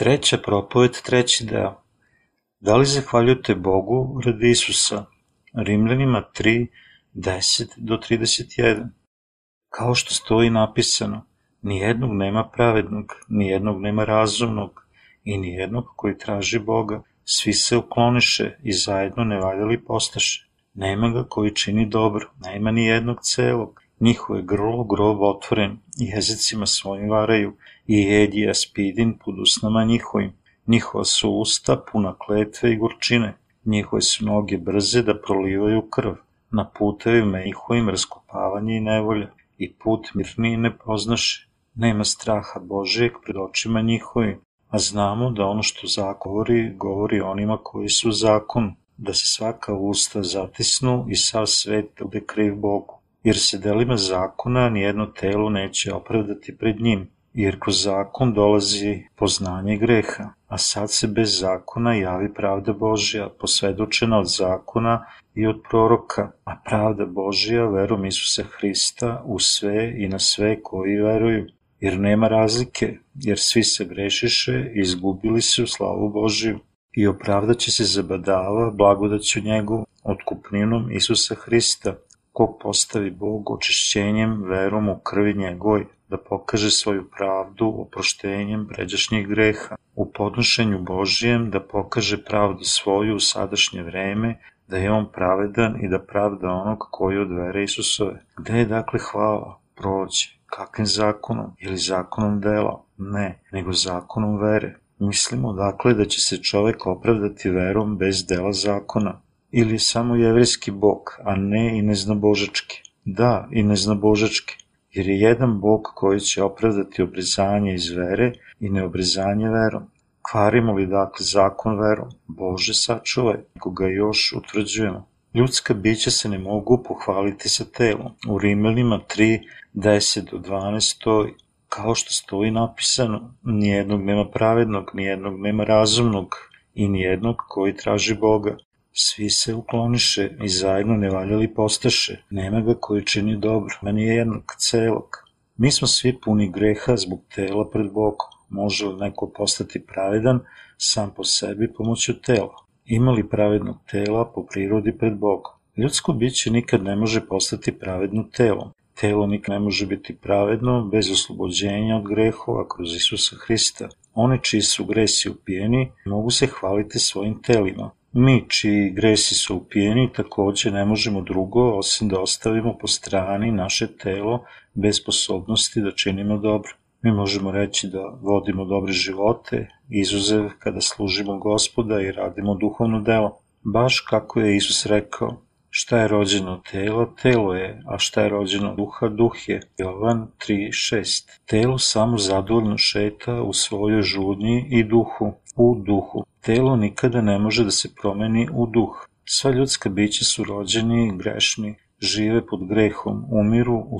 Treća propoved, treći deo. Da li zahvaljujete Bogu radi Isusa? Rimljanima 3, 10 do 31. Kao što stoji napisano, nijednog nema pravednog, nijednog nema razumnog i nijednog koji traži Boga. Svi se ukloniše i zajedno nevaljali postaše. Nema ga koji čini dobro, nema ni jednog celog. Njihove grlo grob otvoren, jezicima svojim varaju, i jedi aspidin pod usnama njihovim. Njihova su usta puna kletve i gorčine, njihove su noge brze da prolivaju krv. Na putevima njihovim raskopavanje i nevolja, i put mirniji ne poznaše. Nema straha Božijeg pred očima njihovim, a znamo da ono što zakon govori, govori onima koji su zakon, da se svaka usta zatisnu i sav svet bude kriv Bogu jer se delima zakona nijedno telo neće opravdati pred njim, jer kroz zakon dolazi poznanje greha, a sad se bez zakona javi pravda Božja, posvedočena od zakona i od proroka, a pravda Božja verom Isusa Hrista u sve i na sve koji veruju, jer nema razlike, jer svi se grešiše i izgubili se u slavu Božiju i opravdaće se zabadava blagodaću njegu, otkupninom Isusa Hrista, ko postavi Bog očišćenjem verom u krvi njegoj, da pokaže svoju pravdu oproštenjem pređašnjih greha, u podnošenju Božijem da pokaže pravdu svoju u sadašnje vreme, da je on pravedan i da pravda onog koji od vere Isusove. Gde je dakle hvala? Prođe. Kakvim zakonom? Ili zakonom dela? Ne, nego zakonom vere. Mislimo dakle da će se čovek opravdati verom bez dela zakona ili samo jevrijski bog, a ne i neznabožački. Da, i neznabožački, jer je jedan bog koji će opravdati obrezanje iz vere i neobrezanje verom. Kvarimo li dakle zakon verom? Bože sačuvaj, ako ga još utvrđujemo. Ljudska bića se ne mogu pohvaliti sa telom. U Rimelima 3, 10 do 12 stoji, kao što stoji napisano, nijednog nema pravednog, nijednog nema razumnog i nijednog koji traži Boga. Svi se ukloniše i zajedno nevaljali postaše, nema ga koji čini dobro, meni je jednog celog. Mi smo svi puni greha zbog tela pred Bogom. Može li neko postati pravedan sam po sebi pomoću tela? Ima li pravednog tela po prirodi pred Bogom? Ljudsko biće nikad ne može postati pravedno telom. Telo nikad ne može biti pravedno bez oslobođenja od grehova kroz Isusa Hrista. One čiji su gresi upijeni mogu se hvaliti svojim telima, Mi, čiji gresi su upijeni, takođe ne možemo drugo osim da ostavimo po strani naše telo bez sposobnosti da činimo dobro. Mi možemo reći da vodimo dobre živote, izuzev kada služimo gospoda i radimo duhovno delo. Baš kako je Isus rekao, šta je rođeno tela, telo je, a šta je rođeno duha, duh je. Jovan 3.6 Telo samo zadovoljno šeta u svojoj žudnji i duhu, u duhu. Telo nikada ne može da se promeni u duh. Sva ljudska bića su rođeni, grešni, žive pod grehom, umiru u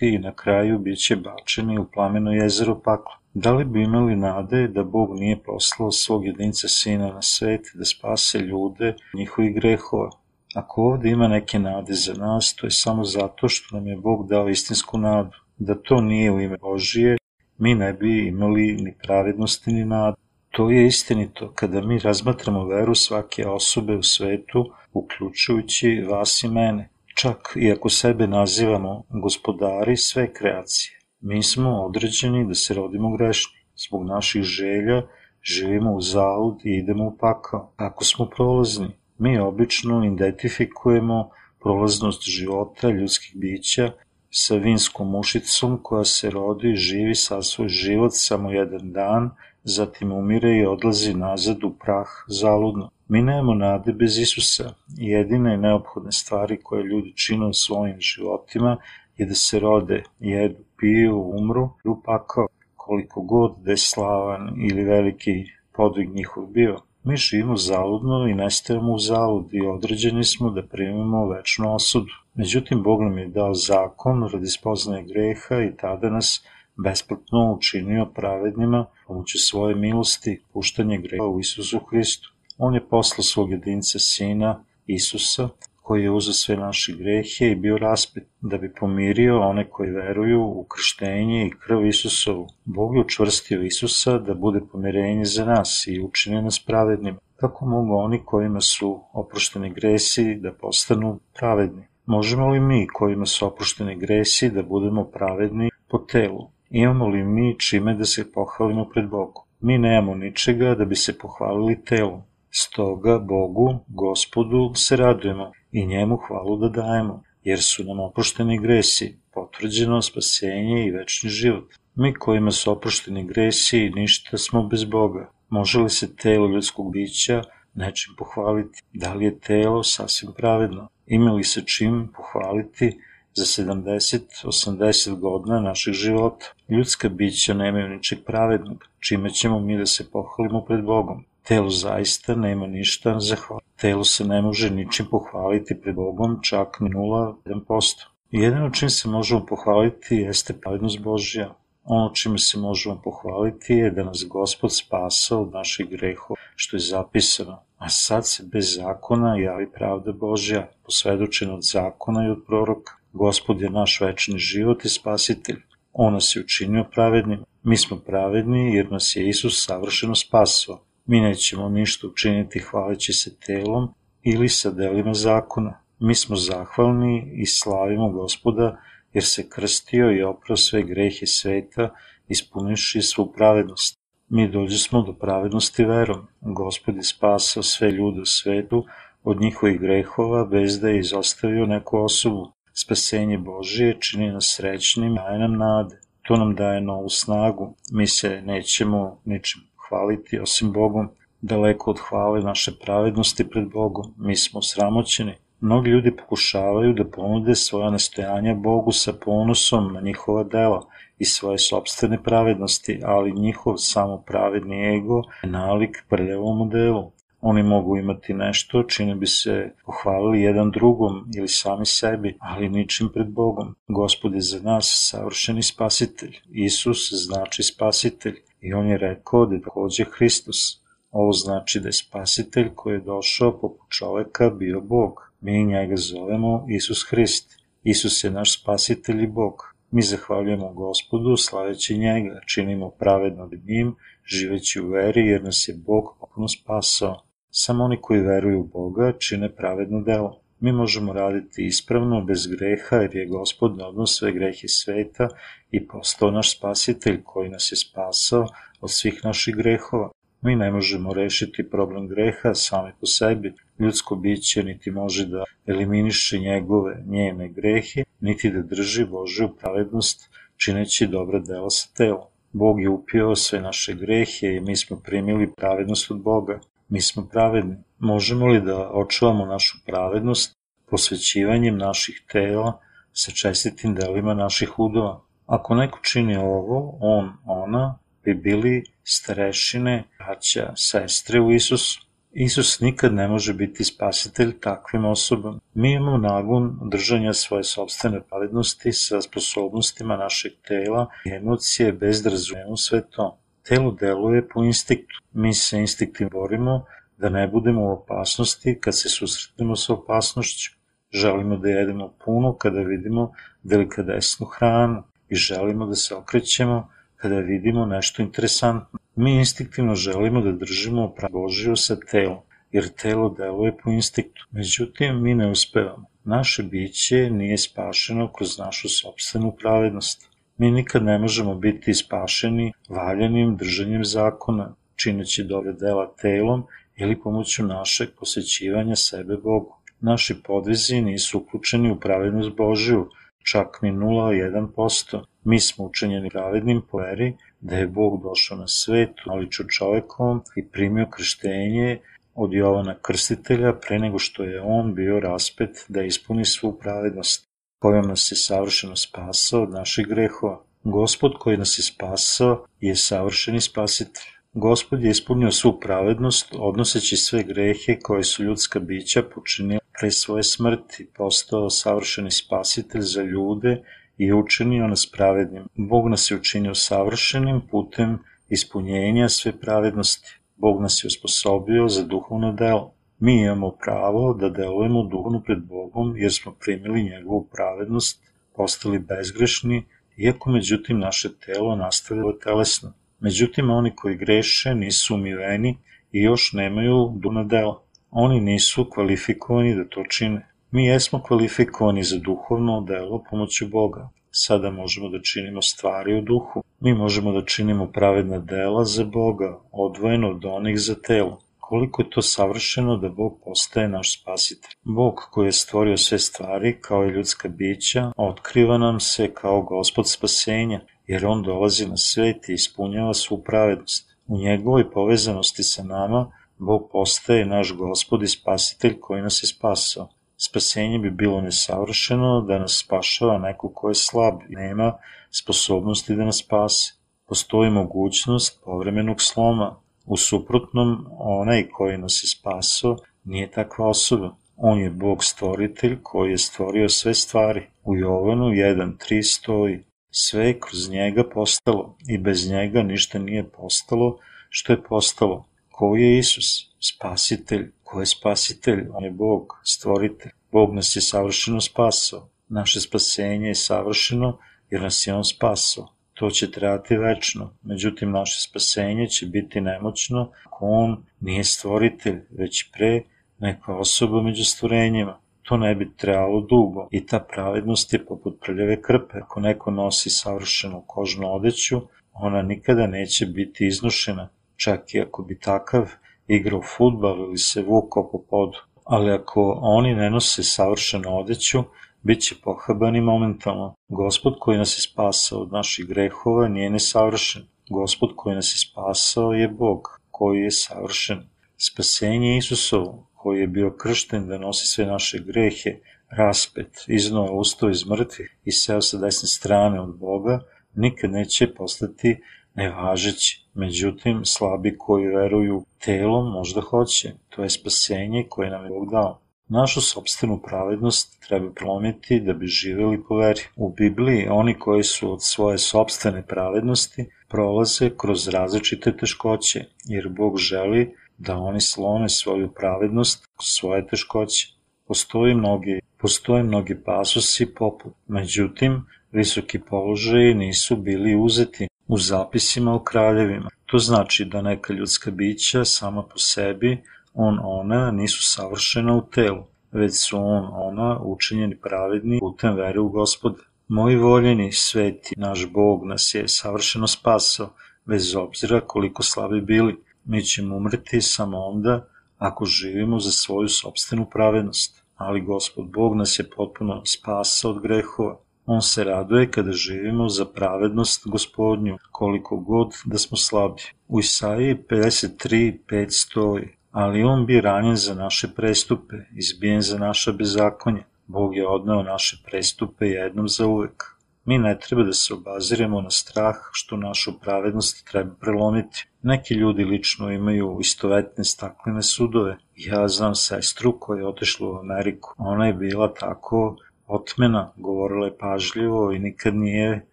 i na kraju biće bačeni u plameno jezero pakla. Da li bi imali nade da Bog nije poslao svog jedinca sina na svet da spase ljude njihovih grehova? Ako ovde ima neke nade za nas, to je samo zato što nam je Bog dao istinsku nadu. Da to nije u ime Božije, mi ne bi imali ni pravednosti ni nadu. To je istinito kada mi razmatramo veru svake osobe u svetu, uključujući vas i mene. Čak i ako sebe nazivamo gospodari sve kreacije, mi smo određeni da se rodimo grešni. Zbog naših želja živimo u zaud i idemo u pakao. Ako smo prolazni, mi obično identifikujemo prolaznost života ljudskih bića sa vinskom mušicom koja se rodi, živi sa svoj život samo jedan dan, zatim umire i odlazi nazad u prah zaludno. Mi nemamo nade bez Isusa. Jedine neophodne stvari koje ljudi čine u svojim životima je da se rode, jedu, piju, umru i upakao koliko god da je slavan ili veliki podvig njihov bio. Mi živimo zaludno i nestajemo u zalud i određeni smo da primimo večnu osudu. Međutim, Bog nam je dao zakon radi spoznaje greha i tada nas besplatno učinio pravednima pomoću svoje milosti puštanje greha u Isusu Hristu. On je poslao svog jedinca sina Isusa, koji je uzeo sve naše grehe i bio raspet, da bi pomirio one koji veruju u krštenje i krv Isusovu. Bog je učvrstio Isusa da bude pomirenje za nas i učinio nas pravednim. Kako mogu oni kojima su oprošteni gresi da postanu pravedni? Možemo li mi kojima su oprošteni gresi da budemo pravedni po telu? Imamo li mi čime da se pohvalimo pred Bogom? Mi nemamo ničega da bi se pohvalili telom. Stoga Bogu, gospodu, se radujemo i njemu hvalu da dajemo, jer su nam oprošteni gresi, potvrđeno spasenje i večni život. Mi kojima su oprošteni gresi, ništa smo bez Boga. Može li se telo ljudskog bića nečim pohvaliti? Da li je telo sasvim pravedno? Ima li se čim pohvaliti za 70-80 godina našeg života? Ljudska bića nemaju ničeg pravednog, čime ćemo mi da se pohvalimo pred Bogom. Telo zaista nema ništa za hvala. Telo se ne može ničim pohvaliti pred Bogom, čak ni 0,1%. Jedino čim se možemo pohvaliti jeste pravednost Božja. Ono čime se možemo pohvaliti je da nas Gospod spasa od naših grehova, što je zapisano. A sad se bez zakona javi pravda Božja, posvedočena od zakona i od proroka. Gospod je naš večni život i spasitelj. On nas je učinio pravednim. Mi smo pravedni jer nas je Isus savršeno spasao. Mi nećemo ništa učiniti hvaleći se telom ili sa delima zakona. Mi smo zahvalni i slavimo gospoda jer se krstio i oprao sve grehe sveta, ispuniši svu pravednost. Mi dođe smo do pravednosti verom. Gospod je spasao sve ljude u svetu od njihovih grehova bez da je izostavio neku osobu. Spasenje Božije čini nas srećnim, daje nam nade. To nam daje novu snagu. Mi se nećemo ničim hvaliti osim Bogom, daleko od hvale naše pravednosti pred Bogom. Mi smo sramoćeni. Mnogi ljudi pokušavaju da ponude svoja nastojanja Bogu sa ponosom na njihova dela i svoje sobstvene pravednosti, ali njihov samopravedni ego je nalik prljavom modelu. Oni mogu imati nešto čime bi se pohvalili jedan drugom ili sami sebi, ali ničim pred Bogom. Gospod je za nas savršeni spasitelj. Isus znači spasitelj i on je rekao da je Hristos. Ovo znači da je spasitelj koji je došao poput čoveka bio Bog. Mi njega zovemo Isus Hrist. Isus je naš spasitelj i Bog. Mi zahvaljujemo gospodu, slaveći njega, činimo pravedno pred njim, živeći u veri, jer nas je Bog popuno spasao. Samo oni koji veruju u Boga čine pravedno delo. Mi možemo raditi ispravno, bez greha, jer je Gospod odnos sve grehe sveta i postao naš spasitelj koji nas je spasao od svih naših grehova. Mi ne možemo rešiti problem greha sami po sebi. Ljudsko biće niti može da eliminiše njegove, njene grehe, niti da drži Božju pravednost čineći dobra dela sa telom. Bog je upio sve naše grehe i mi smo primili pravednost od Boga. Mi smo pravedni. Možemo li da očuvamo našu pravednost posvećivanjem naših tela sa čestitim delima naših udova? Ako neko čini ovo, on, ona, bi bili starešine, braća, sestre u Isusu. Isus nikad ne može biti spasitelj takvim osobama. Mi imamo nagon držanja svoje sobstvene pravednosti sa sposobnostima našeg tela i emocije bez da razumemo sve to. Telo deluje po instinktu. Mi se instinktivno borimo da ne budemo u opasnosti kad se susretnemo sa opasnošću. Želimo da jedemo puno kada vidimo delikadesnu hranu i želimo da se okrećemo kada vidimo nešto interesantno. Mi instinktivno želimo da držimo Božiju sa telom, jer telo deluje po instinktu. Međutim, mi ne uspevamo. Naše biće nije spašeno kroz našu sobstvenu pravednost. Mi nikad ne možemo biti spašeni valjanim držanjem zakona, čineći dobre dela telom ili pomoću našeg posvećivanja sebe Bogu. Naši podvizi nisu uključeni u pravednost Božiju, čak ni 0,1%. Mi smo učenjeni pravednim po veri da je Bog došao na svet, naliču čovekom i primio krštenje od Jovana Krstitelja pre nego što je on bio raspet da ispuni svu pravednost, kojom nas je savršeno spasao od naših grehova. Gospod koji nas je spasao je savršeni spasitelj. Gospod je ispunio svu pravednost, odnoseći sve grehe koje su ljudska bića počinila pre svoje smrti, postao savršeni spasitelj za ljude i učinio nas pravednim. Bog nas je učinio savršenim putem ispunjenja sve pravednosti. Bog nas je osposobio za duhovno delo. Mi imamo pravo da delujemo duhovno pred Bogom jer smo primili njegovu pravednost, postali bezgrešni, iako međutim naše telo nastavilo telesno. Međutim, oni koji greše nisu umiveni i još nemaju duhovna dela. Oni nisu kvalifikovani da to čine. Mi jesmo kvalifikovani za duhovno delo pomoću Boga. Sada možemo da činimo stvari u duhu. Mi možemo da činimo pravedna dela za Boga, odvojeno od onih za telo koliko je to savršeno da Bog postaje naš spasitelj. Bog koji je stvorio sve stvari kao i ljudska bića, otkriva nam se kao gospod spasenja, jer on dolazi na svet i ispunjava svu pravednost. U njegovoj povezanosti sa nama, Bog postaje naš gospod i spasitelj koji nas je spasao. Spasenje bi bilo nesavršeno da nas spašava neko ko je slab i nema sposobnosti da nas spase. Postoji mogućnost povremenog sloma, U suprotnom, onaj koji nas je spasao nije takva osoba. On je Bog stvoritelj koji je stvorio sve stvari. U Jovanu 1.3 stoji Sve je kroz njega postalo i bez njega ništa nije postalo što je postalo. Ko je Isus? Spasitelj. Ko je spasitelj? On je Bog, stvoritelj. Bog nas je savršeno spasao. Naše spasenje je savršeno jer nas je On spasao to će trajati večno. Međutim, naše spasenje će biti nemoćno ako on nije stvoritelj, već pre neka osoba među stvorenjima. To ne bi trajalo dugo i ta pravednost je poput prljave krpe. Ako neko nosi savršenu kožnu odeću, ona nikada neće biti iznošena, čak i ako bi takav igrao futbal ili se vukao po podu. Ali ako oni ne nose savršenu odeću, bit će pohabani momentalno. Gospod koji nas je spasao od naših grehova nije nesavršen. Gospod koji nas je spasao je Bog koji je savršen. Spasenje Isusovo koji je bio kršten da nosi sve naše grehe, raspet, iznova ustao iz mrtvih i seo sa desne strane od Boga, nikad neće postati nevažeći. Međutim, slabi koji veruju telom možda hoće. To je spasenje koje nam je Bog dao. Našu sobstvenu pravednost treba prometi da bi živeli po veri. U Bibliji oni koji su od svoje sobstvene pravednosti prolaze kroz različite teškoće, jer Bog želi da oni slone svoju pravednost svoje teškoće. Postoji mnogi, postoje mnogi pasusi poput, međutim, visoki položaji nisu bili uzeti u zapisima o kraljevima. To znači da neka ljudska bića sama po sebi on, ona nisu savršena u telu, već su on, ona učinjeni pravedni putem vere u gospoda. Moji voljeni, sveti, naš Bog nas je savršeno spasao, bez obzira koliko slabi bili. Mi ćemo umreti samo onda ako živimo za svoju sobstvenu pravednost, ali gospod Bog nas je potpuno spasao od grehova. On se raduje kada živimo za pravednost gospodnju, koliko god da smo slabi. U Isaiji 53.5 stoji ali on bi ranjen za naše prestupe, izbijen za naša bezakonja. Bog je odneo naše prestupe jednom za uvek. Mi ne treba da se obaziremo na strah što našu pravednost treba prelomiti. Neki ljudi lično imaju istovetne staklene sudove. Ja znam sestru koja je otešla u Ameriku. Ona je bila tako otmena, govorila je pažljivo i nikad nije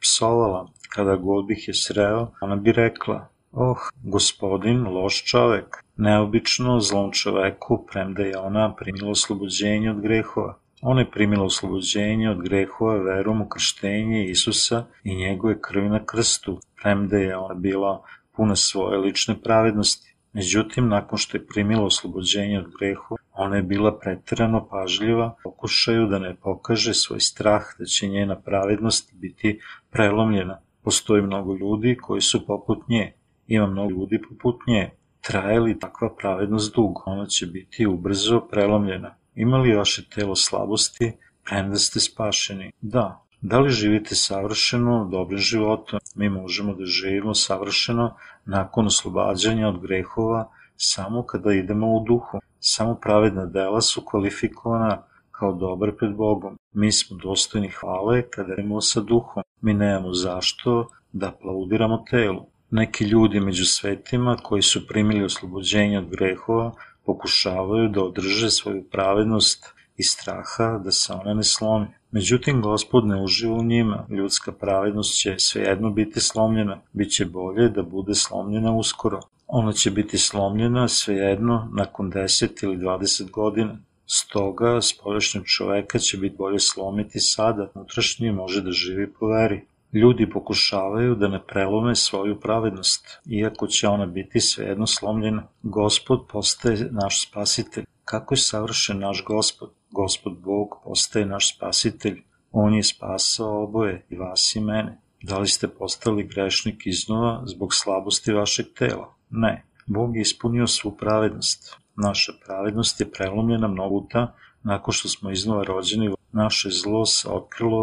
psovala. Kada god bih je sreo, ona bi rekla, oh, gospodin, loš čovek, neobično zlom čoveku, premda je ona primila oslobođenje od grehova. Ona je primila oslobođenje od grehova verom u krštenje Isusa i njegove krvi na krstu, premda je ona bila puna svoje lične pravednosti. Međutim, nakon što je primila oslobođenje od grehova, ona je bila preterano pažljiva, pokušaju da ne pokaže svoj strah da će njena pravednost biti prelomljena. Postoji mnogo ljudi koji su poput nje. Ima mnogo ljudi poput nje Traje li takva pravednost dugo, ona će biti ubrzo prelomljena. Ima li vaše telo slabosti, premda ste spašeni? Da. Da li živite savršeno, dobrim životom? Mi možemo da živimo savršeno nakon oslobađanja od grehova samo kada idemo u duhu. Samo pravedna dela su kvalifikovana kao dobre pred Bogom. Mi smo dostojni hvale kada idemo sa duhom. Mi nemamo zašto da aplaudiramo telu. Neki ljudi među svetima koji su primili oslobođenje od grehova pokušavaju da održe svoju pravednost i straha da se ona ne slomi. Međutim, gospod ne uživa u njima, ljudska pravednost će svejedno biti slomljena, bit će bolje da bude slomljena uskoro. Ona će biti slomljena svejedno nakon 10 ili 20 godina. Stoga, spoljašnjeg čoveka će biti bolje slomiti sada, unutrašnji može da živi po veri. Ljudi pokušavaju da ne prelome svoju pravednost, iako će ona biti svejedno slomljena. Gospod postaje naš spasitelj. Kako je savršen naš gospod? Gospod Bog postaje naš spasitelj. On je spasao oboje, i vas i mene. Da li ste postali grešnik iznova zbog slabosti vašeg tela? Ne. Bog je ispunio svu pravednost. Naša pravednost je prelomljena mnogo puta nakon što smo iznova rođeni. Naše zlo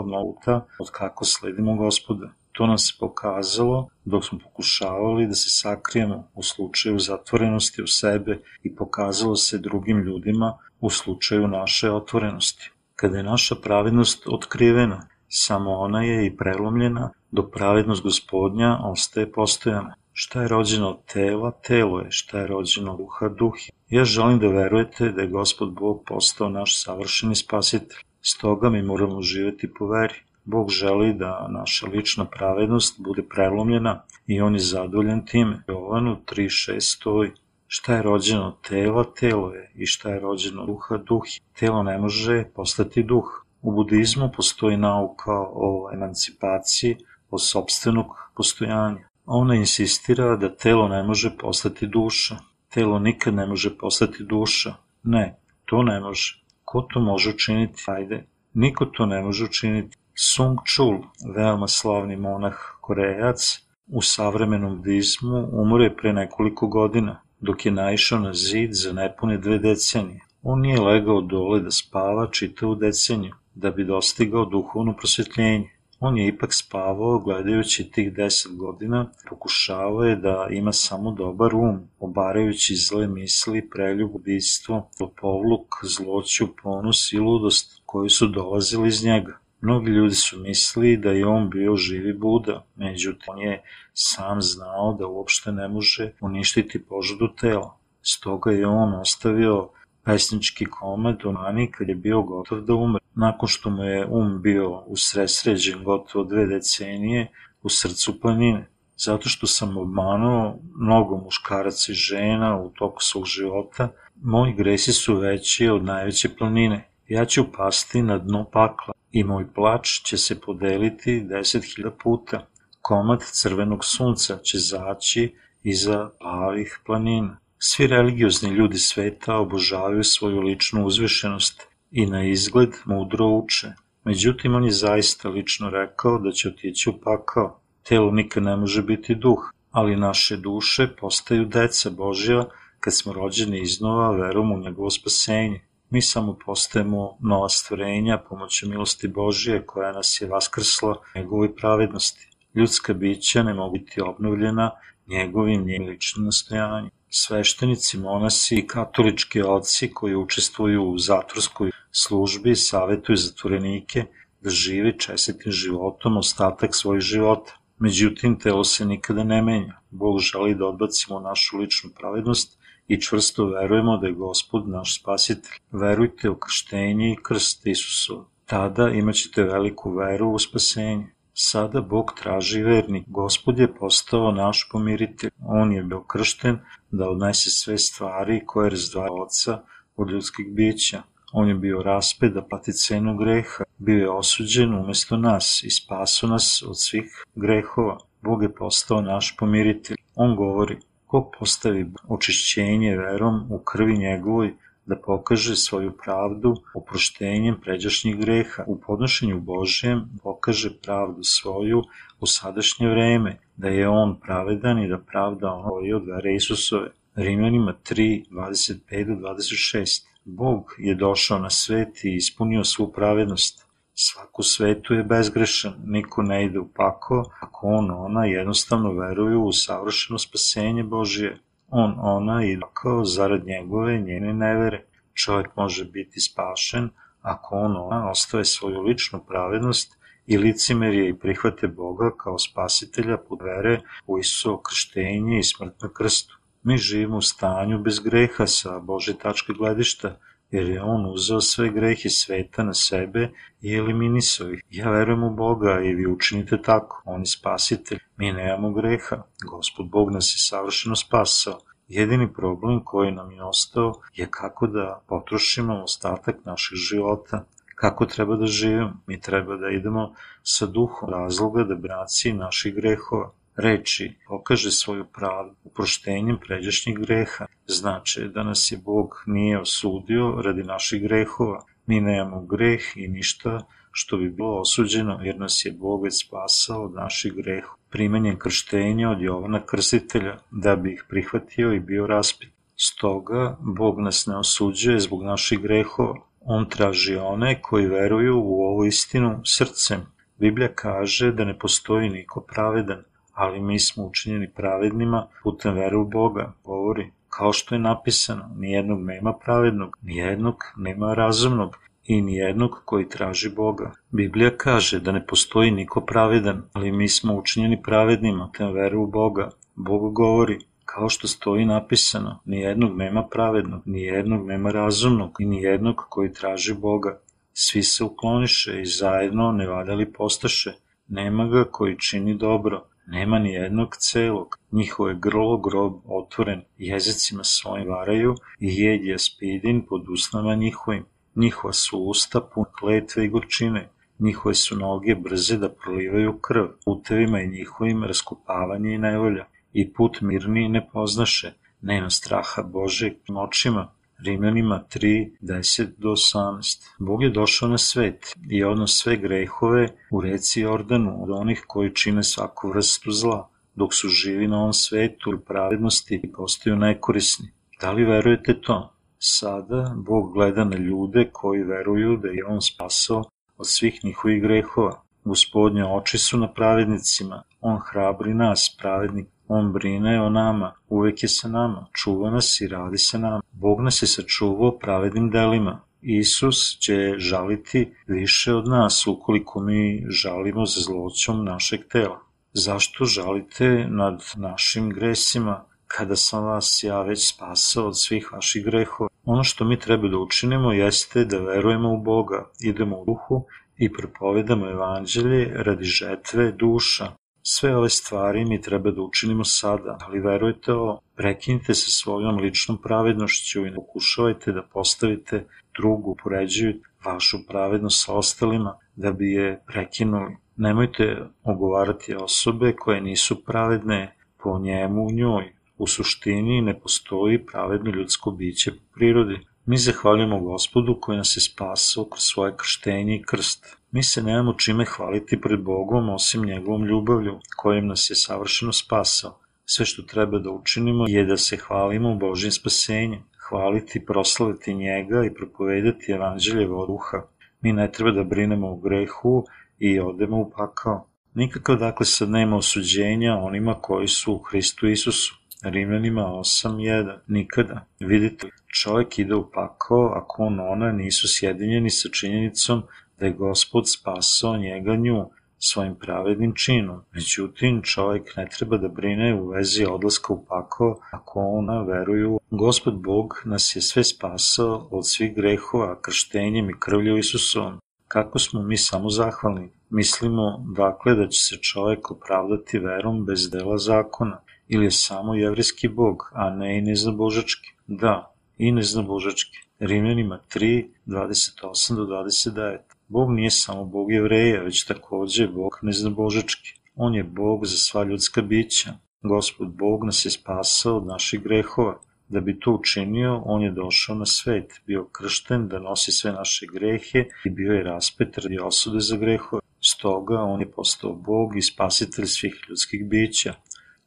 mnogo puta od kako sledimo gospoda. To nam se pokazalo dok smo pokušavali da se sakrijemo u slučaju zatvorenosti u sebe i pokazalo se drugim ljudima u slučaju naše otvorenosti. Kada je naša pravednost otkrivena, samo ona je i prelomljena, dok pravednost gospodnja ostaje postojana. Šta je rođeno od tela, telo je, šta je rođeno duha, duh je. Ja želim da verujete da je Gospod Bog postao naš savršeni spasitelj. Stoga mi moramo živeti po veri. Bog želi da naša lična pravednost bude prelomljena i on je zadovoljan time. Jovanu 3.6 stoji. Šta je rođeno tela, telo je, i šta je rođeno duha, duh je. Telo ne može postati duh. U budizmu postoji nauka o emancipaciji, o sobstvenog postojanja. Ona insistira da telo ne može postati duša. Telo nikad ne može postati duša. Ne, to ne može. Ko to može učiniti? Ajde, niko to ne može učiniti. Sung Chul, veoma slavni monah korejac, u savremenom budizmu umre pre nekoliko godina, dok je naišao na zid za nepune dve decenije. On nije legao dole da spava čitavu deceniju, da bi dostigao duhovno prosvetljenje. On je ipak spavao gledajući tih deset godina, pokušavao je da ima samo dobar um, obarajući zle misli, preljub, ubistvo, lopovluk, zloću, ponos i ludost koji su dolazili iz njega. Mnogi ljudi su mislili da je on bio živi Buda, međutim on je sam znao da uopšte ne može uništiti požudu tela. Stoga je on ostavio pesnički komad o Mani kad je bio gotov da umre. Nakon što mu je um bio usresređen gotovo dve decenije u srcu planine. Zato što sam obmanuo mnogo muškaraca i žena u toku svog života, moji gresi su veći od najveće planine. Ja ću pasti na dno pakla i moj plač će se podeliti deset hiljada puta. Komad crvenog sunca će zaći iza plavih planina. Svi religiozni ljudi sveta obožavaju svoju ličnu uzvišenost i na izgled mudro uče. Međutim, on je zaista lično rekao da će otići u pakao. Telo nikad ne može biti duh, ali naše duše postaju deca Božja kad smo rođeni iznova verom u njegovo spasenje. Mi samo postajemo nova stvorenja pomoću milosti Božije koja nas je vaskrsla njegovoj pravednosti. Ljudska bića ne mogu biti obnovljena njegovim njegovim ličnim nastojanjem sveštenici, monasi i katolički oci koji učestvuju u zatvorskoj službi savetuju zatvorenike da žive čestitim životom ostatak svojih života. Međutim, telo se nikada ne menja. Bog želi da odbacimo našu ličnu pravednost i čvrsto verujemo da je Gospod naš spasitelj. Verujte u krštenje i krst Isusu. Tada imaćete veliku veru u spasenje. Sada Bog traži vernik. Gospod je postao naš pomiritelj. On je bio kršten da odnese sve stvari koje razdvaja oca od ljudskih bića. On je bio raspet da plati cenu greha, bio je osuđen umesto nas i spaso nas od svih grehova. Bog je postao naš pomiritelj. On govori, ko postavi očišćenje verom u krvi njegovoj, da pokaže svoju pravdu oproštenjem pređašnjih greha. U podnošenju Božijem pokaže pravdu svoju u sadašnje vreme, da je on pravedan i da pravda on koji od vere Isusove. Rimljanima 3, 25 do 26. Bog je došao na svet i ispunio svu pravednost. Svaku svetu je bezgrešan, niko ne ide u pako, ako on, ona jednostavno veruju u savršeno spasenje Božije on, ona i kao zarad njegove njene nevere. Čovjek može biti spašen ako on, ona ostave svoju ličnu pravednost i licimerje i prihvate Boga kao spasitelja pod vere u Isusovo krštenje i smrt na krstu. Mi živimo u stanju bez greha sa Bože tačke gledišta, jer je on uzeo sve grehe sveta na sebe i eliminisao ih. Ja verujem u Boga i vi učinite tako. On je spasitelj. Mi nemamo greha. Gospod Bog nas je savršeno spasao. Jedini problem koji nam je ostao je kako da potrošimo ostatak naših života kako treba da živimo. Mi treba da idemo sa duhom razloga da braci naših grehova reči pokaže svoju pravdu uproštenjem pređašnjih greha. Znači da nas je Bog nije osudio radi naših grehova. Mi nemamo greh i ništa što bi bilo osuđeno jer nas je Bog već spasao od naših greha. Primenjen krštenja od Jovana Krstitelja da bi ih prihvatio i bio raspit. Stoga Bog nas ne osuđuje zbog naših grehova. On traži one koji veruju u ovu istinu srcem. Biblija kaže da ne postoji niko pravedan, ali mi smo učinjeni pravednima putem vere u Boga, govori, kao što je napisano, nijednog nema pravednog, nijednog nema razumnog i nijednog koji traži Boga. Biblija kaže da ne postoji niko pravedan, ali mi smo učinjeni pravednima putem vere u Boga. Bog govori, kao što stoji napisano, nijednog nema pravednog, nijednog nema razumnog i nijednog koji traži Boga. Svi se ukloniše i zajedno nevaljali postaše, nema ga koji čini dobro, Nema ni jednog celog, njihovo je grlo grob otvoren, jezicima svojim varaju i jed je spidin pod usnama njihovim. Njihova su usta pun kletve i gorčine, njihove su noge brze da prolivaju krv, putevima i njihovim raskupavanje i nevolja, i put mirni ne poznaše, nema straha Božeg očima, Rimljanima 3, 10 do 18. Bog je došao na svet i odnos sve grehove u reci Jordanu od onih koji čine svaku vrstu zla, dok su živi na ovom svetu u pravednosti i postaju nekorisni. Da li verujete to? Sada Bog gleda na ljude koji veruju da je On spasao od svih njihovih grehova. Gospodnje oči su na pravednicima, On hrabri nas, pravednik, On brine o nama, uvek je sa nama, čuva nas i radi sa nama. Bog nas je sačuvao pravednim delima. Isus će žaliti više od nas ukoliko mi žalimo za zloćom našeg tela. Zašto žalite nad našim gresima kada sam vas ja već spasao od svih vaših grehova? Ono što mi treba da učinimo jeste da verujemo u Boga, idemo u duhu i propovedamo evanđelje radi žetve duša. Sve ove stvari mi treba da učinimo sada, ali verujte ovo, prekinite se svojom ličnom pravednošću i pokušavajte da postavite drugu, poređujete vašu pravednost sa ostalima da bi je prekinuli. Nemojte ogovarati osobe koje nisu pravedne po njemu u njoj. U suštini ne postoji pravedno ljudsko biće po prirodi. Mi zahvaljujemo gospodu koji nas je spasao kroz svoje krštenje i krst. Mi se nemamo čime hvaliti pred Bogom osim njegovom ljubavlju, kojim nas je savršeno spasao. Sve što treba da učinimo je da se hvalimo Božim spasenjem, hvaliti, proslaviti njega i propovedati evanđeljevo duha. Mi ne treba da brinemo o grehu i odemo u pakao. Nikakav dakle sad nema osuđenja onima koji su u Hristu Isusu. Rimljanima 8.1. Nikada. Vidite, čovjek ide u pakao ako on ona nisu sjedinjeni sa činjenicom da je gospod spasao njega nju svojim pravednim činom. Međutim, čovjek ne treba da brine u vezi odlaska u pakao ako ona veruju. Gospod Bog nas je sve spasao od svih grehova krštenjem i krvlju Isusovom. Kako smo mi samo zahvalni? Mislimo, dakle, da će se čovjek opravdati verom bez dela zakona ili je samo jevrijski bog, a ne i neznabožački? Da, i neznabožački. Rimljanima 3, 28 do 29. Bog nije samo Bog jevreja, već takođe Bog neznabožački. On je Bog za sva ljudska bića. Gospod Bog nas je spasao od naših grehova. Da bi to učinio, on je došao na svet, bio kršten da nosi sve naše grehe i bio je raspet radi osude za grehove. Stoga on je postao Bog i spasitelj svih ljudskih bića.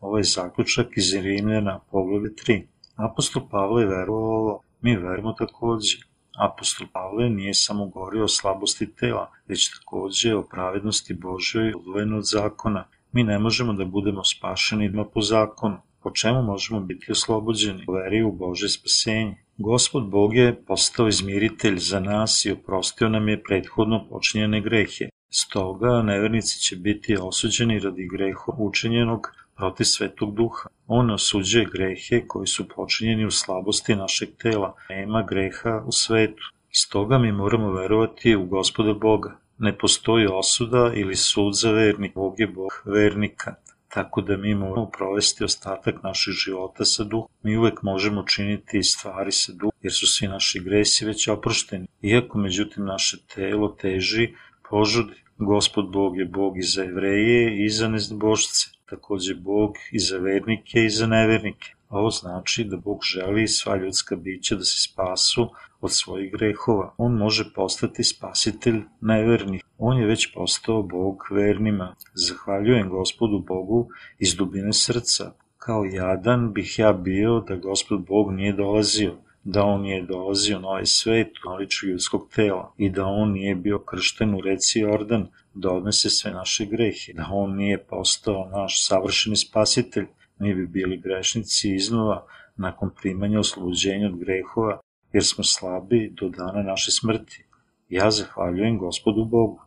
Ovo je zaključak iz Rimljana, poglede 3. Apostol Pavle je verovao ovo, mi verimo takođe. Apostol Pavle nije samo govorio o slabosti tela, već takođe o pravednosti Božoj odvojeno od zakona. Mi ne možemo da budemo spašeni po zakonu. Po čemu možemo biti oslobođeni? Veri u Bože spasenje. Gospod Bog je postao izmiritelj za nas i oprostio nam je prethodno počinjene grehe. Stoga nevernici će biti osuđeni radi greha učinjenog protiv svetog duha. On osuđuje grehe koji su počinjeni u slabosti našeg tela. Nema greha u svetu. Stoga mi moramo verovati u gospoda Boga. Ne postoji osuda ili sud za vernik. Bog je Bog vernika tako da mi moramo provesti ostatak naših života sa duhom. Mi uvek možemo činiti stvari sa duhom, jer su svi naši gresi već oprošteni. Iako, međutim, naše telo teži, požudi. Gospod Bog je Bog i za jevreje i za nezbožce, takođe Bog i za vernike i za nevernike. Ovo znači da Bog želi sva ljudska bića da se spasu od svojih grehova. On može postati spasitelj nevernih. On je već postao Bog vernima. Zahvaljujem gospodu Bogu iz dubine srca. Kao jadan bih ja bio da gospod Bog nije dolazio da on nije dolazio na ovaj svet u naliču ljudskog tela i da on nije bio kršten u reci Jordan da odnese sve naše grehe, da on nije postao naš savršeni spasitelj, mi bi bili grešnici iznova nakon primanja oslobođenja od grehova, jer smo slabi do dana naše smrti. Ja zahvaljujem gospodu Bogu.